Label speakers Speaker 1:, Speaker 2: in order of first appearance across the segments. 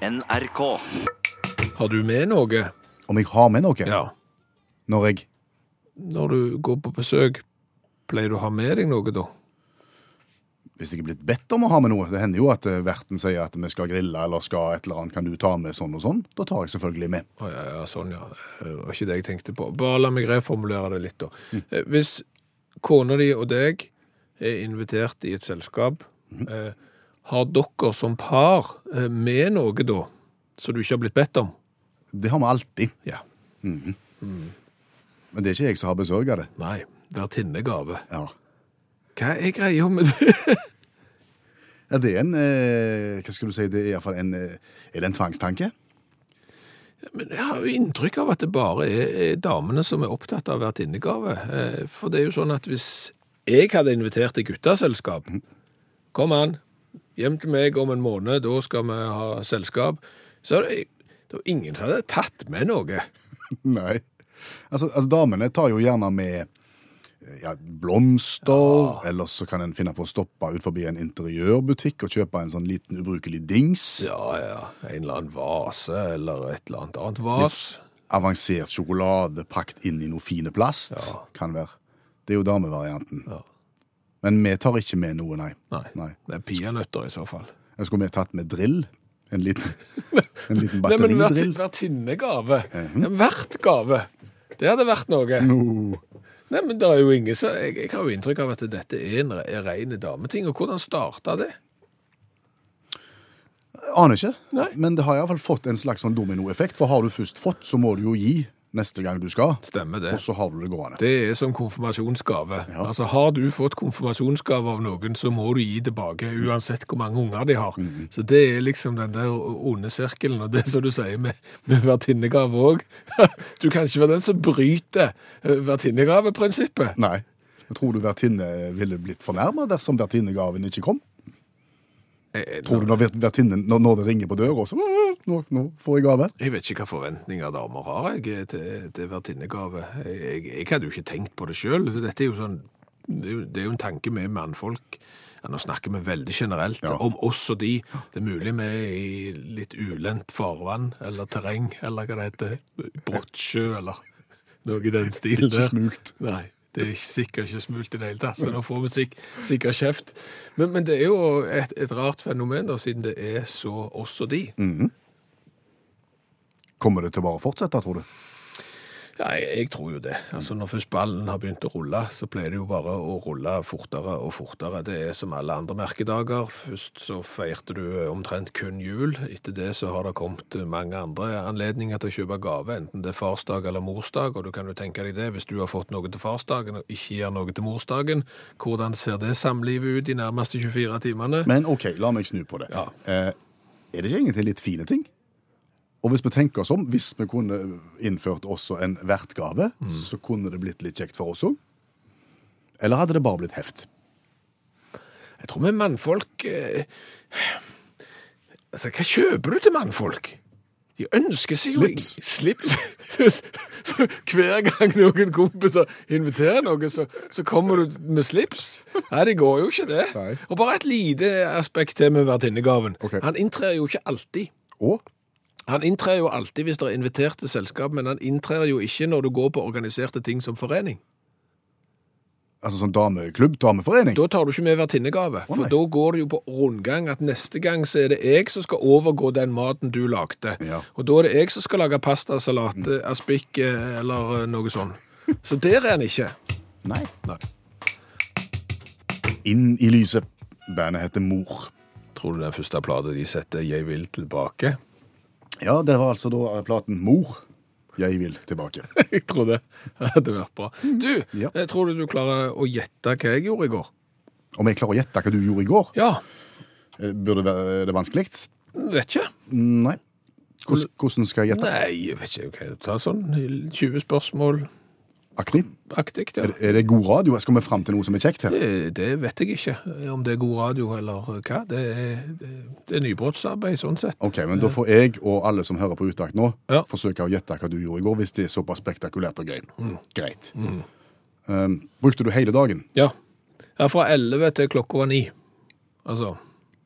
Speaker 1: NRK.
Speaker 2: Har du med noe?
Speaker 3: Om jeg har med noe
Speaker 2: Ja.
Speaker 3: når jeg
Speaker 2: Når du går på besøk, pleier du å ha med deg noe da?
Speaker 3: Hvis jeg er blitt bedt om å ha med noe. Det hender jo at eh, verten sier at vi skal grille eller skal et eller annet. Kan du ta med sånn og sånn? Da tar jeg selvfølgelig med.
Speaker 2: Å ja, ja, sånn ja. Det var ikke det jeg tenkte på. Bare la meg reformulere det litt da. Mm. Hvis kona di og deg er invitert i et selskap, eh, har dere som par eh, med noe da, som du ikke har blitt bedt om?
Speaker 3: Det har vi alltid.
Speaker 2: Ja.
Speaker 3: Men det er ikke jeg som har besørga det.
Speaker 2: Nei, vertinnegave.
Speaker 3: Ja.
Speaker 2: Hva er greia med det?
Speaker 3: Ja, det er en eh, Hva skal du si? Det er i hvert fall en eh, Er det en tvangstanke?
Speaker 2: Men jeg har jo inntrykk av at det bare er, er damene som er opptatt av vertinnegave. Eh, For det er jo sånn at hvis jeg hadde invitert til gutteselskap, kom an, hjem til meg om en måned, da skal vi ha selskap, så er det, det er ingen som hadde tatt med noe.
Speaker 3: Nei. Altså, altså damene tar jo gjerne med eh, ja, blomster, eller så kan en finne på å stoppe ut forbi en interiørbutikk og kjøpe en sånn liten ubrukelig dings.
Speaker 2: Ja, ja, en eller annen vase, eller et eller annet annet vas.
Speaker 3: Avansert sjokolade pakket inn i noe fine plast.
Speaker 2: Ja.
Speaker 3: Kan være. Det er jo damevarianten.
Speaker 2: Ja.
Speaker 3: Men vi tar ikke med noe, nei.
Speaker 2: Nei,
Speaker 3: Nei.
Speaker 2: det er peanøtter i så fall.
Speaker 3: Jeg skulle vi tatt med drill. En liten, en liten
Speaker 2: Nei, men verti-
Speaker 3: batteridrill.
Speaker 2: vertinnegave. Ja, vertgave. Det hadde vært noe.
Speaker 3: No.
Speaker 2: Nei, men det er jo ingen så jeg, jeg har jo inntrykk av at dette er en rene dameting. Og hvordan starta det?
Speaker 3: Aner ikke,
Speaker 2: Nei.
Speaker 3: men det har iallfall fått en slags sånn dominoeffekt. For har du først fått, så må du jo gi neste gang du skal.
Speaker 2: Stemmer det.
Speaker 3: Og så har du det gående.
Speaker 2: Det er som konfirmasjonsgave.
Speaker 3: Ja.
Speaker 2: Altså, Har du fått konfirmasjonsgave av noen, så må du gi tilbake, uansett hvor mange unger de har.
Speaker 3: Mhm.
Speaker 2: Så det er liksom den der onde sirkelen, og det som du sier med, med vertinnegave òg. Du kan ikke være den som bryter eh, vertinnegaveprinsippet.
Speaker 3: Nei. Jeg tror du vertinne ville blitt fornærma dersom vertinnegaven ikke kom?
Speaker 2: Jeg,
Speaker 3: Tror du når, vertinnen, når, når det ringer på døra, så nå, nå får jeg gave?
Speaker 2: jeg vet ikke hva forventninger damer har jeg, til, til vertinnegave. Jeg, jeg, hadde jo ikke tenkt på det sjøl. Dette er jo sånn det er jo, en tanke med mannfolk. Ja, nå snakker vi veldig generelt
Speaker 3: Ja.
Speaker 2: om oss og de. Det er mulig vi er i litt ulendt farvann eller terreng, eller hva det heter. Brottsjø, eller noe i den stilen
Speaker 3: Ikke smult.
Speaker 2: Nei, det er sikkert ikke smult i det hele tatt, så nå får vi sik sikkert kjeft. Men, men det er jo et, et rart fenomen, da, siden det er så oss og de.
Speaker 3: Kommer det til å bare fortsette, tror du?
Speaker 2: Ja, jeg, jeg tror jo det. Altså, Når først ballen har begynt å rulle, så pleier det jo bare å rulle fortere og fortere. Det er som alle andre merkedager. Først så feirte du omtrent kun jul. Etter det så har det kommet mange andre anledninger til å kjøpe gave, enten det er farsdag eller morsdag. Og du kan jo tenke deg det, hvis du har fått noe til farsdagen og ikke gir noe til morsdagen, hvordan ser det samlivet ut de nærmeste 24 timene?
Speaker 3: Men OK, la meg snu på det.
Speaker 2: Ja.
Speaker 3: Eh, er det ikke egentlig litt fine ting? Og hvis vi tenker oss om, hvis vi kunne innført også en vertgave, så kunne det blitt litt kjekt for oss òg? Eller hadde det bare blitt heft?
Speaker 2: Jeg tror vi mannfolk eh, Altså, hva kjøper du til mannfolk? De ønsker seg jo Slips. så hver gang noen kompiser inviterer noe, så, så kommer du med slips. Nei, det går jo ikke, det.
Speaker 3: Nei.
Speaker 2: Og bare et lite aspekt til med vertinnegaven.
Speaker 3: Okay.
Speaker 2: Han inntrer jo ikke alltid.
Speaker 3: Og
Speaker 2: Han inntrer jo alltid hvis det er invitert til selskap, men han inntrer jo ikke når du går på organiserte ting som forening.
Speaker 3: altså sånn dameklubb, dameforening?
Speaker 2: Da tar du ikke med vertinnegave,
Speaker 3: Oh,
Speaker 2: for da går det jo på rundgang at neste gang så er det jeg som skal overgå den maten du lagde.
Speaker 3: Ja.
Speaker 2: Og da er det jeg som skal lage pastasalat, mm. aspik eh, eller eh, noe sånt. Så der er han ikke.
Speaker 3: Nei.
Speaker 2: Nei.
Speaker 3: Inn i lyset. Bandet heter Mor.
Speaker 2: Tror du den første plata de setter 'Jeg vil tilbake'?
Speaker 3: Ja, det var altså da platen Mor. Jeg vil tilbake.
Speaker 2: jeg tror det hadde vært bra. Du,
Speaker 3: Ja.
Speaker 2: jeg tror du du klarer å gjette hva jeg gjorde i går?
Speaker 3: Om jeg klarer å gjette hva du gjorde i går,
Speaker 2: Ja,
Speaker 3: eh, burde være det vanskelig?
Speaker 2: vet ikke.
Speaker 3: Nei. Hvordan, hvordan skal jeg gjette?
Speaker 2: Nei, jeg vet ikke. hva Ta sånn 20 spørsmål
Speaker 3: Aktig?
Speaker 2: ja.
Speaker 3: Er, det- er det god radio? Skal vi fram til noe som er kjekt her?
Speaker 2: Det, det vet jeg ikke, om det er god radio eller hva. Det er, det, er nybrottsarbeid, sånn sett.
Speaker 3: Ok, men da får jeg og alle som hører på Utakt nå,
Speaker 2: Ja.
Speaker 3: forsøke å gjette hva du gjorde i går, hvis det er såpass spektakulært og gøy. Greit. Um, brukte du hele dagen?
Speaker 2: Ja. ja. Fra 11 til klokka var 9. Altså,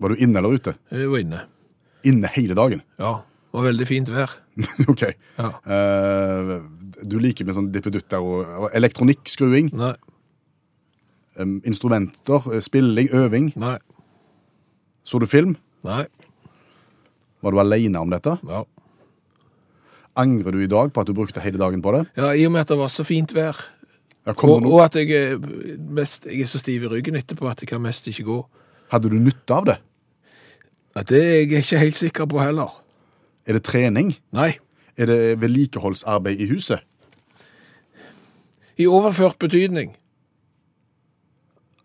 Speaker 3: Var du inne eller ute?
Speaker 2: jeg var inne.
Speaker 3: Inne hele dagen.
Speaker 2: Ja, og veldig fint vær.
Speaker 3: OK.
Speaker 2: Ja.
Speaker 3: Eh, du liker med sånn dippedutter og, elektronikkskruing,
Speaker 2: Nei,
Speaker 3: em, instrumenter, eh, spilling, øving.
Speaker 2: nei,
Speaker 3: Så du film?
Speaker 2: nei.
Speaker 3: Var du alene om dette?
Speaker 2: Ja.
Speaker 3: Angrer du i dag på at du brukte hele dagen på det?
Speaker 2: ja, i og med at det var så fint vær.
Speaker 3: Ja,
Speaker 2: Og,
Speaker 3: noe-
Speaker 2: og at jeg er, mest, jeg er så stiv i ryggen etterpå at jeg kan mest ikke gå.
Speaker 3: Hadde du nytte av det?
Speaker 2: Ja, det er jeg ikke helt sikker på heller.
Speaker 3: Er det trening?
Speaker 2: Nei.
Speaker 3: Er det vedlikeholdsarbeid i huset?
Speaker 2: I overført betydning.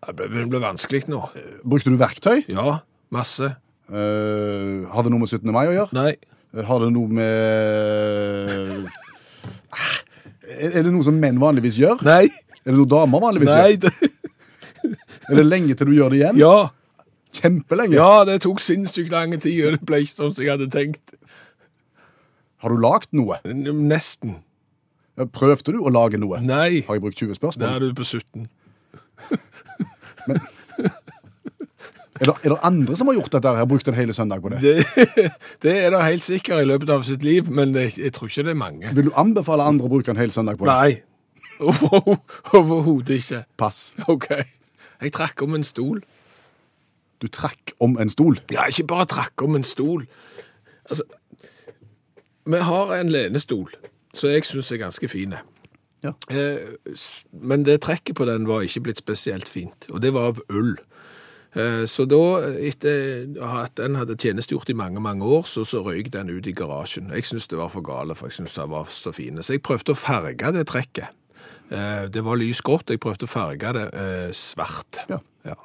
Speaker 2: Det ble, vanskelig nå.
Speaker 3: Brukte du verktøy?
Speaker 2: Ja, masse.
Speaker 3: Uh, har det noe med 17. mai å gjøre?
Speaker 2: Nei.
Speaker 3: Har det noe med Ah, Er det noe som menn vanligvis gjør?
Speaker 2: Nei.
Speaker 3: Er det noe damer vanligvis
Speaker 2: Nei.
Speaker 3: gjør?
Speaker 2: Nei.
Speaker 3: Er det lenge til du gjør det igjen?
Speaker 2: ja.
Speaker 3: Kjempelenge.
Speaker 2: ja, det tok sinnssykt lang tid, og det ble ikke sånn som jeg hadde tenkt.
Speaker 3: Har du lagd noe?
Speaker 2: Nesten.
Speaker 3: Prøvde du å lage noe?
Speaker 2: Nei.
Speaker 3: Har jeg brukt 20
Speaker 2: Der
Speaker 3: spørsmål?
Speaker 2: er du på 17.
Speaker 3: Er det, er det andre som har gjort dette? her? Brukt en hel søndag på det.
Speaker 2: Det, det er det helt sikkert i løpet av sitt liv, men jeg, jeg tror ikke det er mange.
Speaker 3: Vil du anbefale andre å bruke en hel søndag på det?
Speaker 2: Nei. Over- Overhodet ikke.
Speaker 3: Pass.
Speaker 2: OK. Jeg trakk om en stol.
Speaker 3: Du trakk om en stol.
Speaker 2: Ja, ikke bare trakk om en stol. Altså, vi har en lenestol, som jeg syns er ganske fin.
Speaker 3: Ja.
Speaker 2: Eh, men det trekket på den var ikke blitt spesielt fint, og det var av ull. Eh, så da, etter at den hadde tjenestegjort i mange, mange år, så, så røyk den ut i garasjen. Jeg syntes det var for gale, for jeg syntes den var så fine. Så jeg prøvde å farge det trekket. Eh, det var lysgrått, jeg prøvde å farge det svart. svart.
Speaker 3: Ja.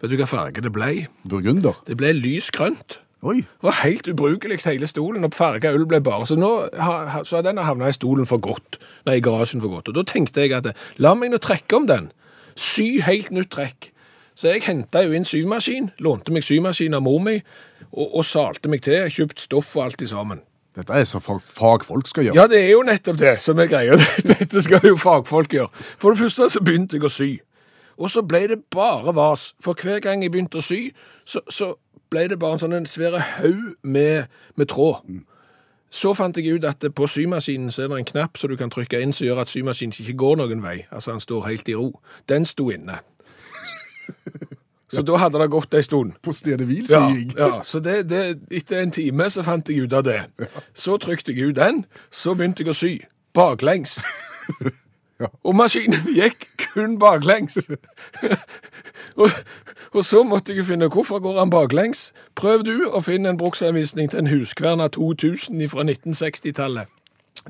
Speaker 2: Vet du hva farge det ble?
Speaker 3: Burgunder.
Speaker 2: Det ble lysgrønt.
Speaker 3: Oi.
Speaker 2: Det var helt ubrukelig hele stolen, og farga ull ble bare. Så nå har- så har den havna i stolen for godt, nei, i garasjen for godt. Og da tenkte jeg at la meg nå trekke om den. Sy helt nytt trekk. Så jeg henta jo inn symaskin, lånte meg symaskin av mor mi, og, og salte meg til, kjøpt stoff og alt i sammen.
Speaker 3: Dette er så fagfolk skal gjøre.
Speaker 2: Ja, det er jo nettopp det som er greia. Dette skal jo fagfolk gjøre. For det første så begynte jeg å sy. Og så ble det bare vas. For hver gang jeg begynte å sy, så, så ble det bare en sånn en svære haug med, med tråd. Så fant jeg ut at på symaskinen så er det en knapp som du kan trykke inn som gjør at symaskinen ikke går noen vei. Altså han står helt i ro. Den sto inne. Så da hadde det gått ei stund.
Speaker 3: På stedet hvil,
Speaker 2: Ja,
Speaker 3: sier jeg.
Speaker 2: ja, så det, det, etter en time så fant jeg ut av det. Så trykte jeg ut den, så begynte jeg å sy. Baklengs.
Speaker 3: Ja.
Speaker 2: Og maskinen gikk kun baklengs. og, og så måtte jeg finne hvorfor går han baklengs. Prøv du å finne en bruksanvisning til en Huskverna 2000 fra 1960-tallet.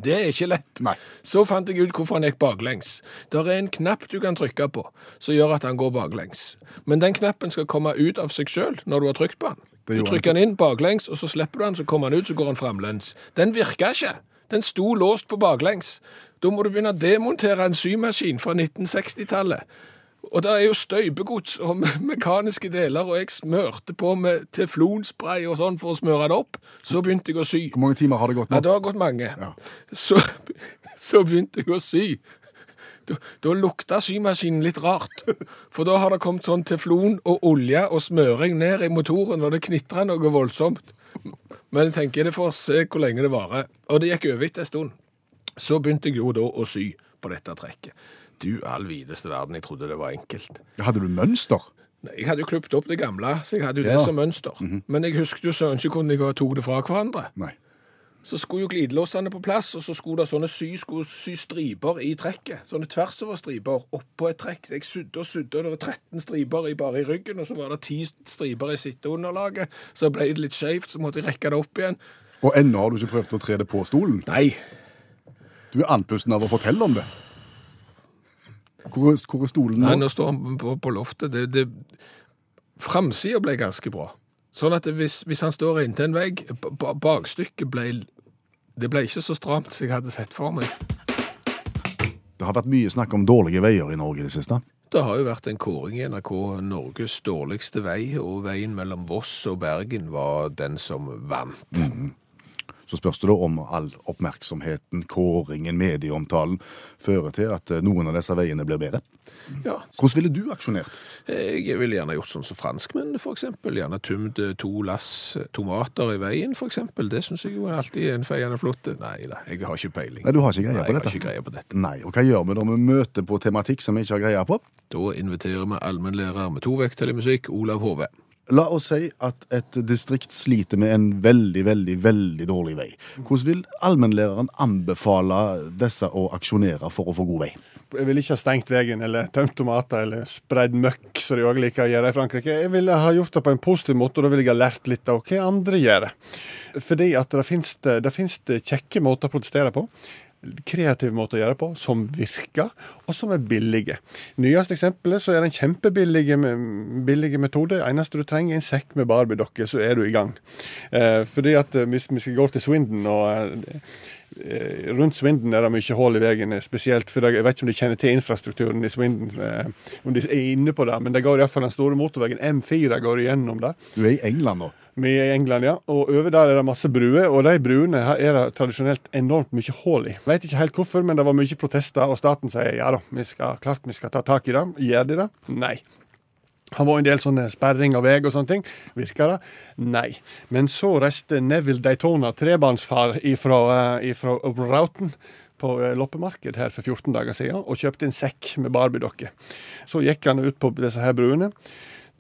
Speaker 2: Det er ikke lett.
Speaker 3: Nei.
Speaker 2: Så fant jeg ut hvorfor han gikk baklengs. Det er en knapp du kan trykke på, som gjør at han går baklengs. Men den knappen skal komme ut av seg sjøl når du har trykt på den. Du trykker den inn baklengs, og så slipper du den, så kommer han ut, så går han framlengs. Den virka ikke. Den sto låst på baklengs. Da må du begynne å demontere en symaskin fra 1960-tallet. Og det er jo støypegods og me- mekaniske deler, og jeg smørte på med teflonspray og sånn for å smøre det opp. Så begynte jeg å sy.
Speaker 3: Hvor mange timer har det gått
Speaker 2: Ja,
Speaker 3: nå?
Speaker 2: det har gått mange.
Speaker 3: Ja.
Speaker 2: Så, så begynte jeg å sy. Da, da lukta symaskinen litt rart. For da har det kommet sånn teflon og olje og smøring ned i motoren, og det knitrer noe voldsomt. Men jeg tenker det får se hvor lenge det varer. Og det gikk over etter en stund. Så begynte jeg jo da å sy på dette trekket. Du all videste verden, jeg trodde det var enkelt.
Speaker 3: Hadde du mønster?
Speaker 2: Nei, Jeg hadde jo klippet opp det gamle, så jeg hadde jo
Speaker 3: Ja.
Speaker 2: det som mønster. Men jeg husket jo søren ikke hvordan jeg tok det fra hverandre.
Speaker 3: Nei.
Speaker 2: Så skulle jo glidelåsene på plass, og så skulle det sånne sy, skulle sy striper i trekket. Sånne tversoverstriper oppå et trekk. Jeg sydde og sydde, og det var 13 striper i, bare i ryggen, og så var det 10 striper i sitteunderlaget. Så ble det litt skjevt, så måtte jeg rekke det opp igjen.
Speaker 3: Og ennå har du ikke prøvd å tre det på stolen?
Speaker 2: Nei,
Speaker 3: Du er andpusten av å fortelle om det. Hvor, hvor er stolen
Speaker 2: nei
Speaker 3: nå?
Speaker 2: nå står han på, på loftet. Det, det, Framsida ble ganske bra. Sånn at hvis, hvis han står inntil en vegg, ba- ba- bakstykket ble Det ble ikke så stramt som jeg hadde sett for meg.
Speaker 3: Det har vært mye snakk om dårlige veier i Norge i det siste.
Speaker 2: Det har jo vært en kåring i NRK Norges dårligste vei, og veien mellom Voss og Bergen var den som vant.
Speaker 3: Så spørs det da om all oppmerksomheten, kåringen, medieomtalen fører til at eh, noen av disse veiene blir bedre.
Speaker 2: Ja,
Speaker 3: Hvordan ville du aksjonert?
Speaker 2: Jeg ville gjerne gjort sånn som franskmenn, for eksempel. Gjerne tømt eh, to lass tomater i veien, eksempel. Det syns jeg jo alltid er en feiende flott. Nei da, jeg har ikke peiling.
Speaker 3: Nei, du har ikke greie
Speaker 2: Nei,
Speaker 3: på dette.
Speaker 2: ikke greie på dette.
Speaker 3: Nei, og hva gjør vi når vi møter på tematikk som vi ikke har greie på?
Speaker 2: Da inviterer vi allmennlærer med to vekttall i musikk, Olav Hove.
Speaker 3: La oss si at et distrikt sliter med en veldig, veldig, veldig dårlig vei. Hvordan vil allmennlæreren anbefale disse å aksjonere for å få god vei?
Speaker 1: Jeg ville ikke ha stengt veien eller tømt tomater eller spredd møkk, som de òg liker å gjøre i Frankrike. Jeg ville ha gjort det på en positiv måte, og da ville jeg ha lært litt av hva andre gjør. Fordi at det finnes, det, finnes kjekke måter å protestere på. Kreative måter å gjøre det på, som virker, og som er billige. Nyeste eksempelet så er det en kjempebillig metode. Eneste du trenger, er en sekk med Barbie-dokke, så er du i gang. Eh, fordi at eh, hvis vi skal gå til Swindon og eh, Rundt Swindon er det mye hull i veien, eh, spesielt for jeg vet ikke om de kjenner til infrastrukturen i Swindon, eh, om de er inne på det, men det går iallfall den store motorveien M4 går igjennom der.
Speaker 3: Du er i England nå.
Speaker 1: Vi er i England, ja. Og over der er det masse bruer. Og de bruene her er det tradisjonelt enormt mye hull i. Vet ikke helt hvorfor, men det var mye protester, og staten sier ja da, vi skal, klart vi skal ta tak i det. Gjør de det? Nei. Det var en del sånne sperring av vei og sånne ting. Virker det? Nei. Men så reiste Neville Daytona, trebarnsfar ifra, Rauten, ifra Routen, på eh, loppemarked her for 14 dager siden, og kjøpte en sekk med Barbie-dokker. Så gikk han ut på disse her bruene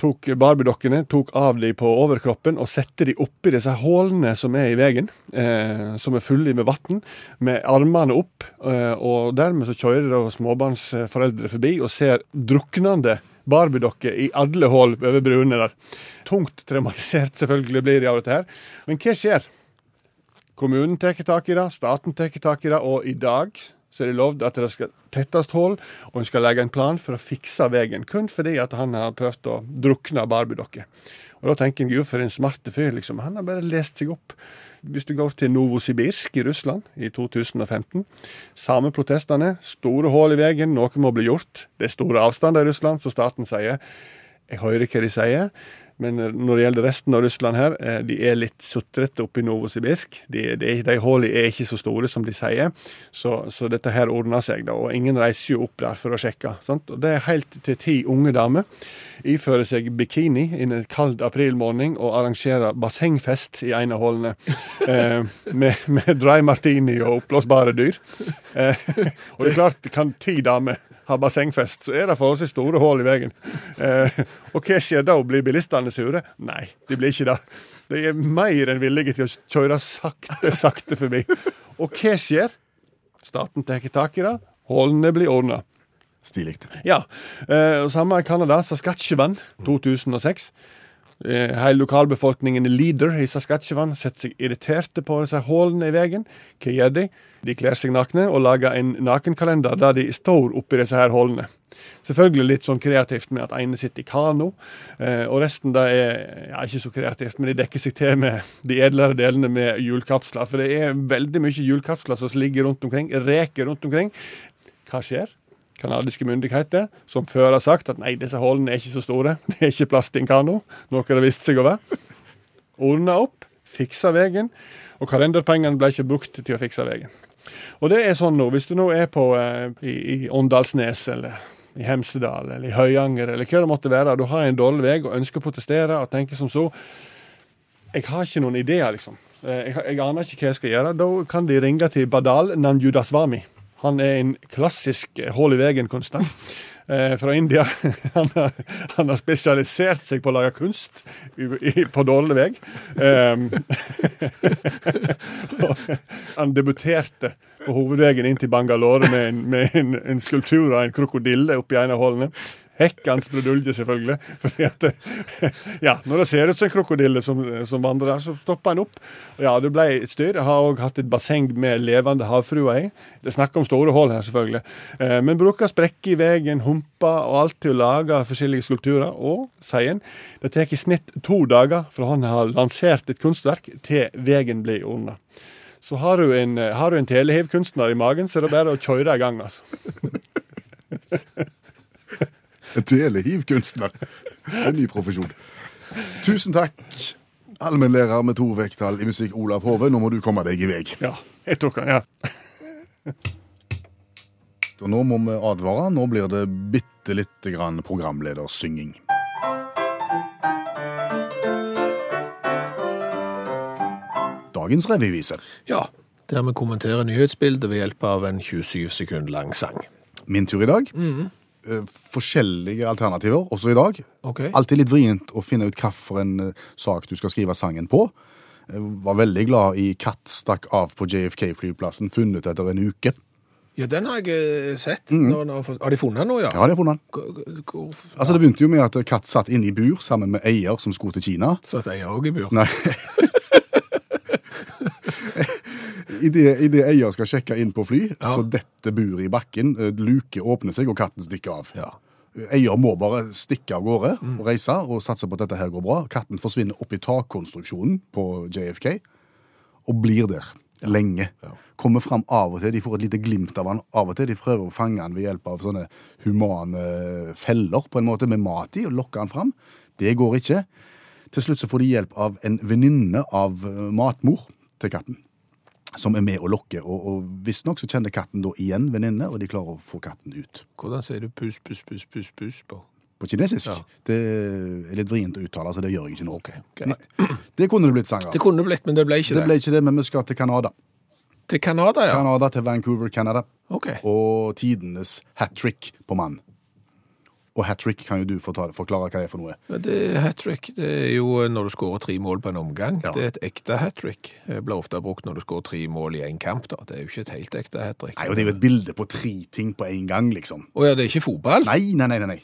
Speaker 1: tok Barbie-dokkene, tok av de på overkroppen og sette de oppi disse hullene som er i veien, eh, som er fulle med vann, med armene opp. Eh, og dermed så kjører småbarnsforeldre forbi og ser druknende Barbie-dokker i alle hull over bruene der. Tungt traumatisert selvfølgelig blir de av dette her. Men hva skjer? Kommunen tar tak i det, staten tar tak i det, og i dag så er det lovd at det skal tettes hull, og en skal legge en plan for å fikse veien. Kun fordi at han har prøvd å drukne Barbie-dokker. Og da tenker en gud, for en smarte fyr, liksom. Han har bare lest seg opp. Hvis du går til Novosibirsk i Russland i 2015, samme protestene, store hull i veien, noe må bli gjort. Det er store avstander i Russland, så staten sier jeg hører hva de sier, men når det gjelder resten av Russland her, eh, de er litt sutrete oppe i Novosibirsk. De, de, de hullene er ikke så store som de sier, så, så dette her ordner seg. da, Og ingen reiser jo opp der for å sjekke. Sant? Og Det er helt til ti unge damer ifører seg bikini en kald aprilmorgen og arrangerer bassengfest i en av hullene. Eh, med, med dry martini og oppblåsbare dyr. Eh, og det er klart, kan ti damer ha bassengfest, så er det forholdsvis store hull i veien. Eh, og hva skjer da? Blir bilistene sure? Nei, de blir ikke det. De er mer enn villige til å kjøre sakte, sakte forbi. Og hva skjer? Staten tar tak i det. Hullene blir ordna.
Speaker 3: Stilig.
Speaker 1: Ja. Eh, og samme i Canada. Saskatchewan 2006. Eh, Hele lokalbefolkningen lider i Saskatchewan setter seg irriterte på disse hullene i veien. Hva gjør de? De kler seg nakne og lager en nakenkalender der de står oppi disse her hullene. Selvfølgelig litt sånn kreativt med at ene sitter i kano, eh, og resten da er ja, ikke så kreativt, men de dekker seg til med de edlere delene med hjulkapsler. For det er veldig mye hjulkapsler som ligger rundt omkring, reker rundt omkring. Hva skjer? Kanadiske myndigheter, som før har sagt at nei, disse hullene er ikke så store, det er ikke plass til en kano, noe det viste seg å være. Ordna opp, fiksa veien, og kalenderpengene ble ikke brukt til å fikse veien. Og det er sånn nå, hvis du nå er på eh, i, i Åndalsnes eller i Hemsedal eller i Høyanger eller hva det måtte være, du har en dårlig vei og ønsker å protestere og tenker som så Jeg har ikke noen ideer, liksom. Eh, Jeg, jeg aner ikke hva jeg skal gjøre. Da kan de ringe til Badal Nanjudaswami. Han er en klassisk hull i veien-kunstner eh, fra India. Han har, han har spesialisert seg på å lage kunst i, i, på dårlig vei. Um, han debuterte på hovedveien inn til Bangalore med en, med en, en skulptur av en krokodille oppi en av hullene. Hekkans brudulje, selvfølgelig. Fordi at, ja, Når det ser ut som en krokodille som, som vandrer der, så stopper en opp. Ja, Det ble et styr. Jeg har òg hatt et basseng med levende havfruer i. Det er snakk om store hull her, selvfølgelig. Eh, men bruker sprekker i veien, humper og alt til å lage forskjellige skulpturer. Og, sier en, det tar i snitt to dager fra han har lansert et kunstverk, til veien blir ordna. Så har du en, har en telehivkunstner i magen, så er det bare å kjøre i gang, altså.
Speaker 3: Telehivkunstner. En ny profesjon. Tusen takk, Allmennlærer med to vekttall i musikk, Olav Hove, nå må du komme deg i vei.
Speaker 1: Ja, jeg tok den, ja.
Speaker 3: Og nå må vi advare. Nå blir det bitte lite grann programledersynging. Dagens revyvise.
Speaker 2: Ja, der vi kommenterer nyhetsbildet ved hjelp av en 27 sekund lang sang.
Speaker 3: Min tur i dag. Eh, Forskjellige alternativer også i dag.
Speaker 2: Okay.
Speaker 3: Alltid litt vrient å finne ut hvilken uh, sak du skal skrive sangen på. Var veldig glad i 'Katt stakk av på JFK-flyplassen', funnet etter en uke.
Speaker 2: Ja, den har jeg eh, sett. Mm har, de funnet den nå, ja?
Speaker 3: Ja, de har funnet.
Speaker 2: den.
Speaker 3: Altså, Det begynte jo med at Katt satt inne i bur sammen med eier som skulle til Kina.
Speaker 2: Satt eier òg i bur.
Speaker 3: Nei. Idet i det eier skal sjekke inn på fly,
Speaker 2: Ja.
Speaker 3: så detter buret i bakken, luke åpner seg, og katten stikker av.
Speaker 2: Ja.
Speaker 3: Eier må bare stikke av gårde og reise og satse på at dette her går bra. Katten forsvinner opp i takkonstruksjonen på JFK og blir der lenge.
Speaker 2: Ja.
Speaker 3: Kommer fram av og til. De får et lite glimt av han av og til. De prøver å fange han ved hjelp av sånne humane feller på en måte med mat i og lokke han fram. Det går ikke. Til slutt så får de hjelp av en venninne av matmor til katten. Som er med og lokker, og, og visstnok så kjenner katten da igjen venninne, og de klarer å få katten ut.
Speaker 2: Hvordan sier du puss, puss, puss, puss, puss på?
Speaker 3: På kinesisk.
Speaker 2: Ja.
Speaker 3: Det er litt vrient å uttale, så det gjør jeg ikke nå. Okay. Det kunne det blitt sang av.
Speaker 2: Det kunne det blitt, men det ble ikke
Speaker 3: Det
Speaker 2: det.
Speaker 3: ble ikke det, men vi skal til Canada.
Speaker 2: Til Canada, ja.
Speaker 3: Canada til Vancouver, Canada.
Speaker 2: Ok.
Speaker 3: Og tidenes hat trick på mann. Og hat trick kan jo du forklare hva det er for noe.
Speaker 2: Det er hat trick. Det er jo når du skårer tre mål på en omgang.
Speaker 3: Ja.
Speaker 2: Det er et ekte hat trick. Det blir ofte brukt når du skårer tre mål i en kamp. da. Det er jo ikke et helt ekte hat trick.
Speaker 3: Nei, og Det er jo et bilde på tre ting på en gang, liksom.
Speaker 2: Å ja, det er ikke fotball?
Speaker 3: Nei, nei, nei. nei.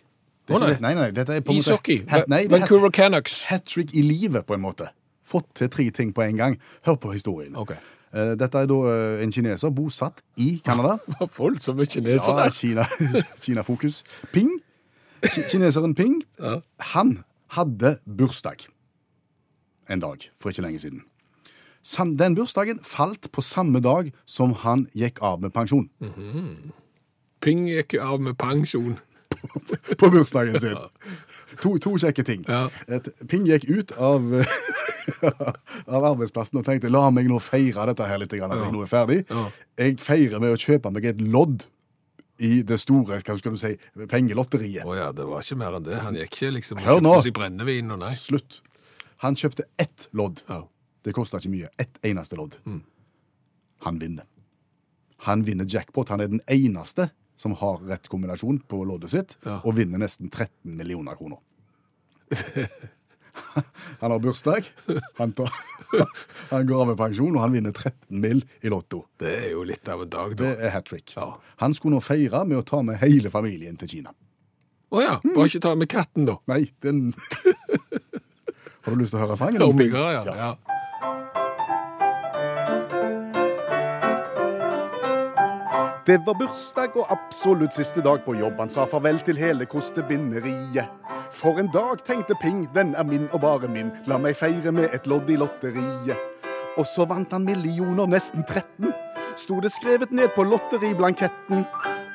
Speaker 3: Det er ikke
Speaker 2: nei.
Speaker 3: nei, nei, dette er på en måte-
Speaker 2: Ishockey?
Speaker 3: Hat, nei, er
Speaker 2: Vancouver Canucks?
Speaker 3: hat trick i livet, på en måte. Fått til tre ting på en gang. Hør på historien.
Speaker 2: Ok.
Speaker 3: Eh, Dette er da eh, en kineser bosatt i Canada.
Speaker 2: Voldsomme kinesere.
Speaker 3: Ja, Kina-fokus. Ping. Ki- Kineseren Ping,
Speaker 2: Ja.
Speaker 3: han hadde bursdag en dag for ikke lenge siden. Den bursdagen falt på samme dag som han gikk av med pensjon.
Speaker 2: Ping gikk av med pensjon.
Speaker 3: På bursdagen sin. To, to kjekke ting.
Speaker 2: Ja.
Speaker 3: Ping gikk ut av, av arbeidsplassen og tenkte la meg nå feire dette her litt, grann, at jeg nå er ferdig.
Speaker 2: Ja.
Speaker 3: Jeg feirer med å kjøpe meg et lodd i det store hva skal du si, pengelotteriet.
Speaker 2: Å ja, det var ikke mer enn det. Han gikk ikke liksom
Speaker 3: Hør nå.
Speaker 2: seg brennevin og nei.
Speaker 3: Slutt. Han kjøpte ett lodd.
Speaker 2: Ja.
Speaker 3: Det kosta ikke mye. Ett eneste lodd. Han vinner. Han vinner jackpot. Han er den eneste som har rett kombinasjon på loddet sitt,
Speaker 2: Ja.
Speaker 3: og vinner nesten 13 millioner kroner. han har bursdag, han, tar, han går av med pensjon, og han vinner 13 mill. i Lotto.
Speaker 2: Det er jo litt av en dag,
Speaker 3: Det er hat trick.
Speaker 2: Ja.
Speaker 3: Han skulle nå feire med å ta med hele familien til Kina.
Speaker 2: Å ja, bare ikke ta med katten, da.
Speaker 3: Nei, den Har du lyst til å høre sangen?
Speaker 2: Om
Speaker 3: Ping?
Speaker 2: jeg har, ja. ja.
Speaker 3: Det var bursdag og absolutt siste dag på jobb. Han sa farvel til hele kostebinderiet. For en dag, tenkte Ping, den er min og bare min. La meg feire med et lodd i lotteriet. Og så vant han millioner, nesten 13. Sto det skrevet ned på lotteriblanketten.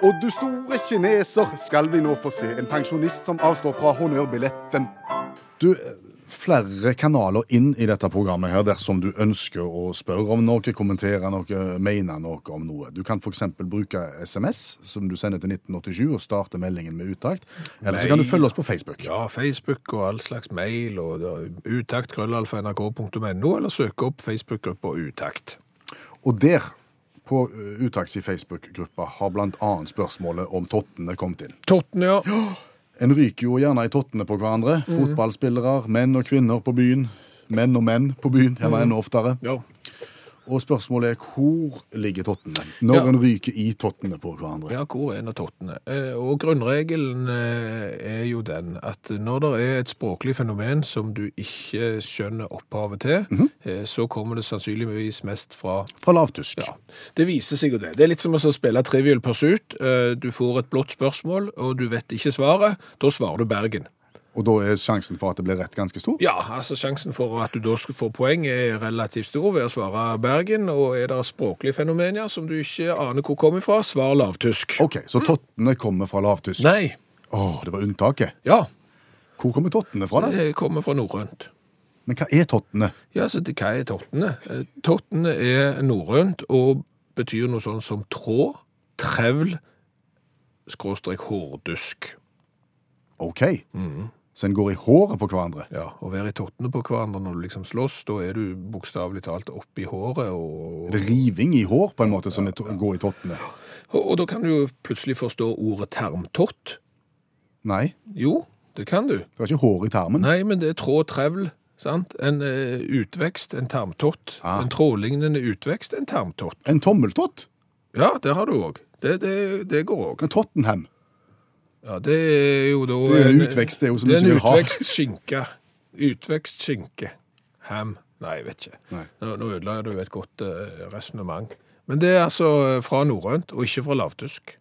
Speaker 3: Og du store kineser, skal vi nå få se en pensjonist som avstår fra honnørbilletten. Du, flere kanaler inn i dette programmet her dersom du ønsker å spørre om noe, kommentere noe, mene noe om noe. Du kan f.eks. bruke SMS, som du sender til 1987, og starte meldingen med uttakt. Eller så kan du følge oss på Facebook.
Speaker 2: Ja, Facebook og all slags mail og utakt krøllalfa.nrk.no, eller søke opp Facebook-gruppa Utakt.
Speaker 3: Og der, på Utakts i Facebook-gruppa, har annet spørsmålet om tottene kommet inn.
Speaker 2: Tottene, ja.
Speaker 3: En ryker jo gjerne i tottene på hverandre. Fotballspillere, menn og kvinner på byen. Menn og menn på byen, gjerne enda oftere.
Speaker 2: ja.
Speaker 3: Og spørsmålet er hvor ligger tottene? Når
Speaker 2: Ja.
Speaker 3: en ryker i tottene på hverandre.
Speaker 2: Ja, hvor er en av tottene? Eh, Og grunnregelen eh, er jo den at når det er et språklig fenomen som du ikke skjønner opphavet til, eh, så kommer det sannsynligvis mest fra
Speaker 3: Fra lavtysk.
Speaker 2: Ja, det viser seg jo det. Det er litt som å spille Trivial Pursuit. Du får et blått spørsmål, og du vet ikke svaret. Da svarer du Bergen.
Speaker 3: Og da er sjansen for at det blir rett ganske stor?
Speaker 2: Ja, altså sjansen for at du da skal få poeng er relativt stor ved å svare Bergen, og er det språklige fenomener som du ikke aner hvor kommer fra, svar lavtysk.
Speaker 3: Ok, Så tottene kommer fra lavtysk?
Speaker 2: Nei.
Speaker 3: Åh, det var unntaket.
Speaker 2: Ja,
Speaker 3: Hvor kommer tottene fra? da?
Speaker 2: det kommer fra norrønt.
Speaker 3: Men hva er tottene?
Speaker 2: Ja, så det, hva er tottene? Eh, Tottene er norrønt og betyr noe sånn som tråd, trevl, skråstrek hårdusk.
Speaker 3: OK. Så en går i håret på hverandre.
Speaker 2: Ja, å være i tottene på hverandre når du liksom slåss, da er du bokstavelig talt oppi håret. Og,
Speaker 3: Er det riving i hår på en måte som ja, ja. går i tottene?
Speaker 2: og, og da kan du jo plutselig forstå ordet termtott.
Speaker 3: Nei,
Speaker 2: Jo, det kan du.
Speaker 3: det var ikke hår i tarmen.
Speaker 2: Nei, men det er tråd trevl. Sant? En uh, utvekst, en tarmtott.
Speaker 3: Ah.
Speaker 2: En trådlignende utvekst, en tarmtott.
Speaker 3: En tommeltott.
Speaker 2: Ja, det har du òg. Det, det, det går òg.
Speaker 3: En Tottenham.
Speaker 2: Ja, det er jo da
Speaker 3: Det er en utvekst, det er jo som
Speaker 2: Det er en utvekst skinke. Utvekst skinke. Ham. Nei, jeg vet ikke.
Speaker 3: Nei.
Speaker 2: Nå, nå ødela du et godt uh, resonnement. Men det er altså eh, fra norrønt, og ikke fra lavtysk.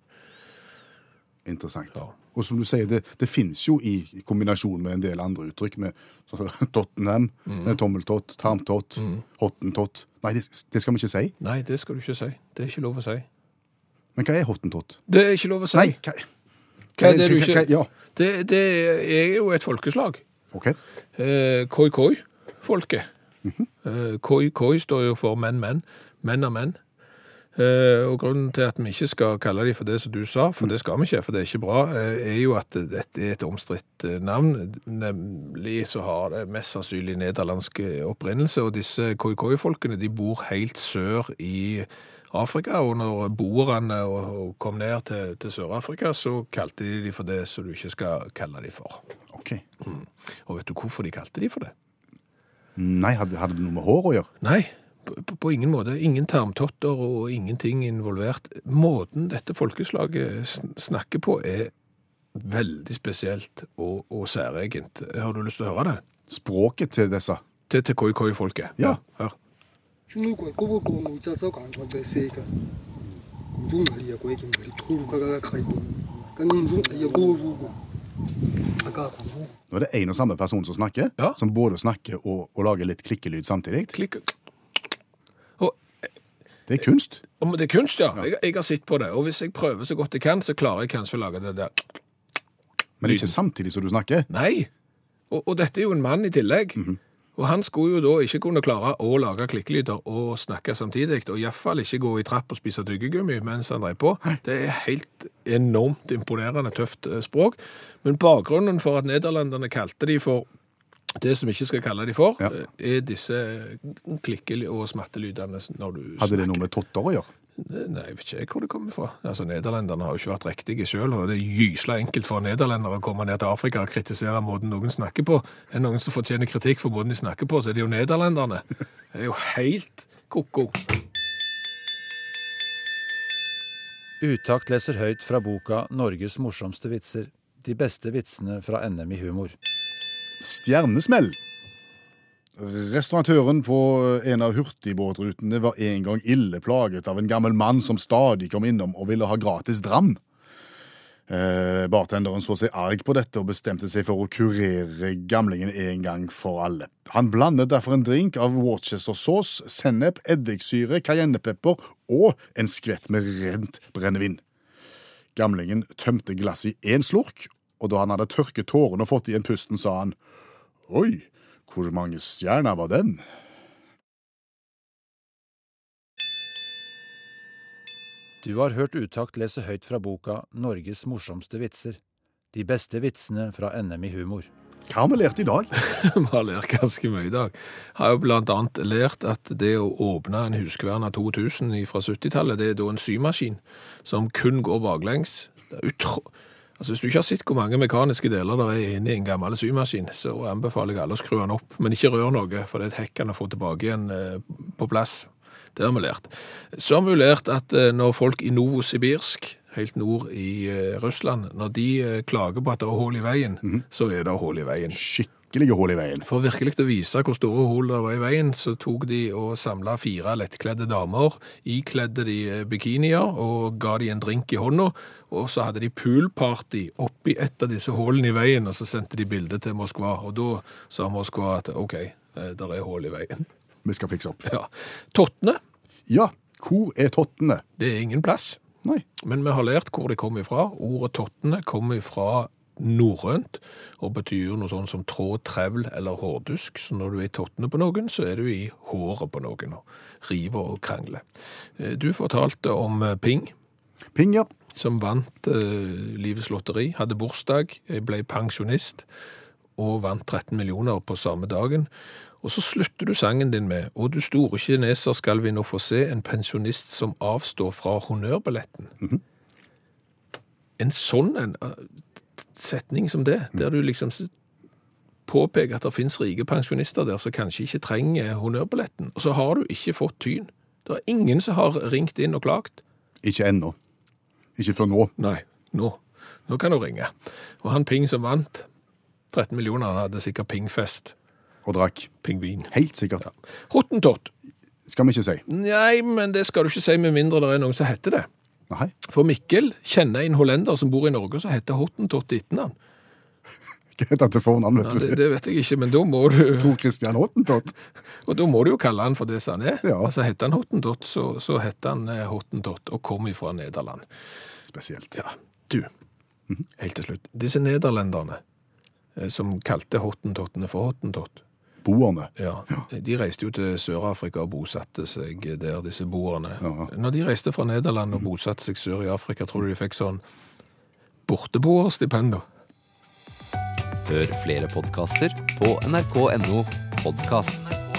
Speaker 3: Interessant.
Speaker 2: Ja.
Speaker 3: Og som du sier, det, det finnes jo i i kombinasjon med en del andre uttrykk, med Tottenham,
Speaker 2: Mm.
Speaker 3: med tommeltott, tarmtott, hottentott. Nei, det, det skal vi ikke si.
Speaker 2: Nei, det skal du ikke si. Det er ikke lov å si.
Speaker 3: Men hva er hottentott?
Speaker 2: Det er ikke lov å si.
Speaker 3: Nei, hva,
Speaker 2: Hva er det du ikke
Speaker 3: Ja,
Speaker 2: Det, det er jo et folkeslag.
Speaker 3: OK.
Speaker 2: Eh, Koi-koi-folket.
Speaker 3: Mhm.
Speaker 2: eh, koi-koi står jo for menn-menn. Menn er menn. Eh, og grunnen til at vi ikke skal kalle dem for det som du sa, for det skal vi ikke, for det er ikke bra, er jo at dette er et omstridt navn. Nemlig så har det mest sannsynlig nederlandsk opprinnelse, og disse koi-koi-folkene de bor helt sør i Afrika, og når boerne og- kom ned til, til Sør-Afrika, så kalte de de for det som du ikke skal kalle de for.
Speaker 3: ok.
Speaker 2: Og vet du hvorfor de kalte de for det?
Speaker 3: Nei, hadde, hadde det noe med hår å gjøre?
Speaker 2: Nei, på, på- ingen måte. Ingen tarmtotter og ingenting involvert. Måten dette folkeslaget snakker på er veldig spesielt og, og særegent. Har du lyst til å høre det?
Speaker 3: Språket til disse?
Speaker 2: Til, til koi-koi-folket.
Speaker 3: Ja.
Speaker 2: Hør
Speaker 4: tshunuko iqubuqunqu utsatsa kangcwaceseka ngumvungxali yakweke ngxali chuluka kakakraibo kanqumvungxali yaqubuqubu Når
Speaker 3: det er én og samme person som snakker,
Speaker 2: ja.
Speaker 3: som både snakker og, og lager litt klikkelyd samtidig
Speaker 2: Klik. og,
Speaker 3: Det er kunst.
Speaker 2: Om det er kunst, ja. ja. Jeg, jeg, har sett på det. Og hvis jeg prøver så godt jeg kan, så klarer jeg kanskje å lage det der
Speaker 3: Men det er ikke samtidig som du snakker?
Speaker 2: Nei. Og, og dette er jo en mann i tillegg. Mm -hmm. Og han skulle jo da ikke kunne klare å lage klikkelyder og snakke samtidig, og iallfall ikke gå i trapp og spise tyggegummi mens han drev på. Det er helt enormt imponerende tøft eh, språk. Men bakgrunnen for at nederlenderne kalte de for det som vi ikke skal kalle de for,
Speaker 3: Ja.
Speaker 2: eh, er disse klikke- og smattelydene når du snakker.
Speaker 3: Hadde det noe med totter å gjøre?
Speaker 2: Nei, jeg vet ikke hvor det kommer fra. Altså, Nederlenderne har jo ikke vært riktige sjøl, og det er gysla enkelt for nederlendere å komme ned til Afrika og kritisere måten noen snakker på. Er det noen som fortjener kritikk for måten de snakker på, så er det jo nederlenderne. Det er jo helt ko-ko.
Speaker 5: Utakt leser høyt fra boka 'Norges morsomste vitser'. De beste vitsene fra NM i humor.
Speaker 3: Stjernesmell. Restauratøren på en av hurtigbåtrutene var en gang ille plaget av en gammel mann som stadig kom innom og ville ha gratis dram. Eh, bartenderen så seg arg på dette og bestemte seg for å kurere gamlingen en gang for alle. Han blandet derfor en drink av Worcester-sås, sennep, eddiksyre, cayennepepper og en skvett med rent brennevin. Gamlingen tømte glasset i én slurk, og da han hadde tørket tårene og fått igjen pusten, sa han Oi, hvor mange stjerner var den?
Speaker 5: Du har hørt Utakt lese høyt fra boka 'Norges morsomste vitser'. De beste vitsene fra NM i humor.
Speaker 3: Hva har vi lært i dag?
Speaker 2: Vi har lært ganske mye i dag. Jeg Har jo blant annet lært at det å åpne en Huskverna 2000 fra 70-tallet, det er da en symaskin som kun går baklengs. Det er utro... Altså, Hvis du ikke har sett hvor mange mekaniske deler der er inne i en gammel symaskin, så anbefaler jeg alle å skru den opp. Men ikke rør noe, for det er et hekk han å få tilbake igjen eh, på plass. Det har vi lært. Så har vi lært at eh, når folk i Novosibirsk, helt nord i eh, Russland, når de klager på at det er hull i veien, så er det hull i veien.
Speaker 3: Skikkelige hull i veien.
Speaker 2: For virkelig å vise hvor store hull det var i veien, så tok de og samla fire lettkledde damer, ikledde de eh, bikinier og ga de en drink i hånda, og så hadde de poolparty oppi et av disse hullene i veien, og så sendte de bilde til Moskva, og da sa Moskva at OK, eh, der er hull i veien.
Speaker 3: Vi skal fikse opp.
Speaker 2: Ja. Tottene,
Speaker 3: Ja, hvor er tottene?
Speaker 2: det er ingen plass.
Speaker 3: Nei.
Speaker 2: Men vi har lært hvor de kom ifra. Ordet tottene kom ifra norrønt og betyr noe sånn som tråd, trevl eller hårdusk. Så når du er i tottene på noen, så er du i håret på noen og river og krangler. Eh, Du fortalte om eh, Ping,
Speaker 3: Ping, ja.
Speaker 2: som vant eh, Livets lotteri, hadde bursdag, eh, ble pensjonist og vant 13 millioner på samme dagen. Og så slutter du sangen din med «Og du store kineser skal vi nå få se en pensjonist som avstår fra honnørbilletten». En sånn en, setning som det, der du liksom påpeker at det finnes rike pensjonister der som kanskje ikke trenger honnørbilletten, og så har du ikke fått tyn. Det er ingen som har ringt inn og klagt.
Speaker 3: Ikke ennå. Ikke før nå.
Speaker 2: Nei, nå. Nå kan du ringe. Og han Ping som vant 13 millioner, han hadde sikkert pingfest.
Speaker 3: Og drakk.
Speaker 2: Pingvin.
Speaker 3: Helt sikkert. Ja.
Speaker 2: Hottentott.
Speaker 3: Skal vi ikke si.
Speaker 2: Nei, men det skal du ikke si med mindre det er noen som heter det.
Speaker 3: Nei.
Speaker 2: For Mikkel kjenner en hollender som bor i Norge, som heter Hottentott etter.
Speaker 3: Hva heter han til fornavn,
Speaker 2: Ja,
Speaker 3: vet du
Speaker 2: det,
Speaker 3: det?
Speaker 2: det vet jeg ikke, men da må du
Speaker 3: Tor Christian Hottentott.
Speaker 2: Og da må du jo kalle han for det som han er.
Speaker 3: Ja.
Speaker 2: Altså Heter han Hottentott, så, så heter han eh, Hottentott og kommer fra Nederland.
Speaker 3: Spesielt.
Speaker 2: Ja, du. Helt til slutt. Disse nederlenderne eh, som kalte hottentottene for hottentott,
Speaker 3: Boerne.
Speaker 2: ja, de reiste jo til Sør-Afrika og bosatte seg der, disse boerne.
Speaker 3: Ja.
Speaker 2: Når de reiste fra Nederland og bosatte seg sør i Afrika, tror du de fikk sånn borteboerstipend?
Speaker 6: Hør flere podkaster på nrk.no podkast.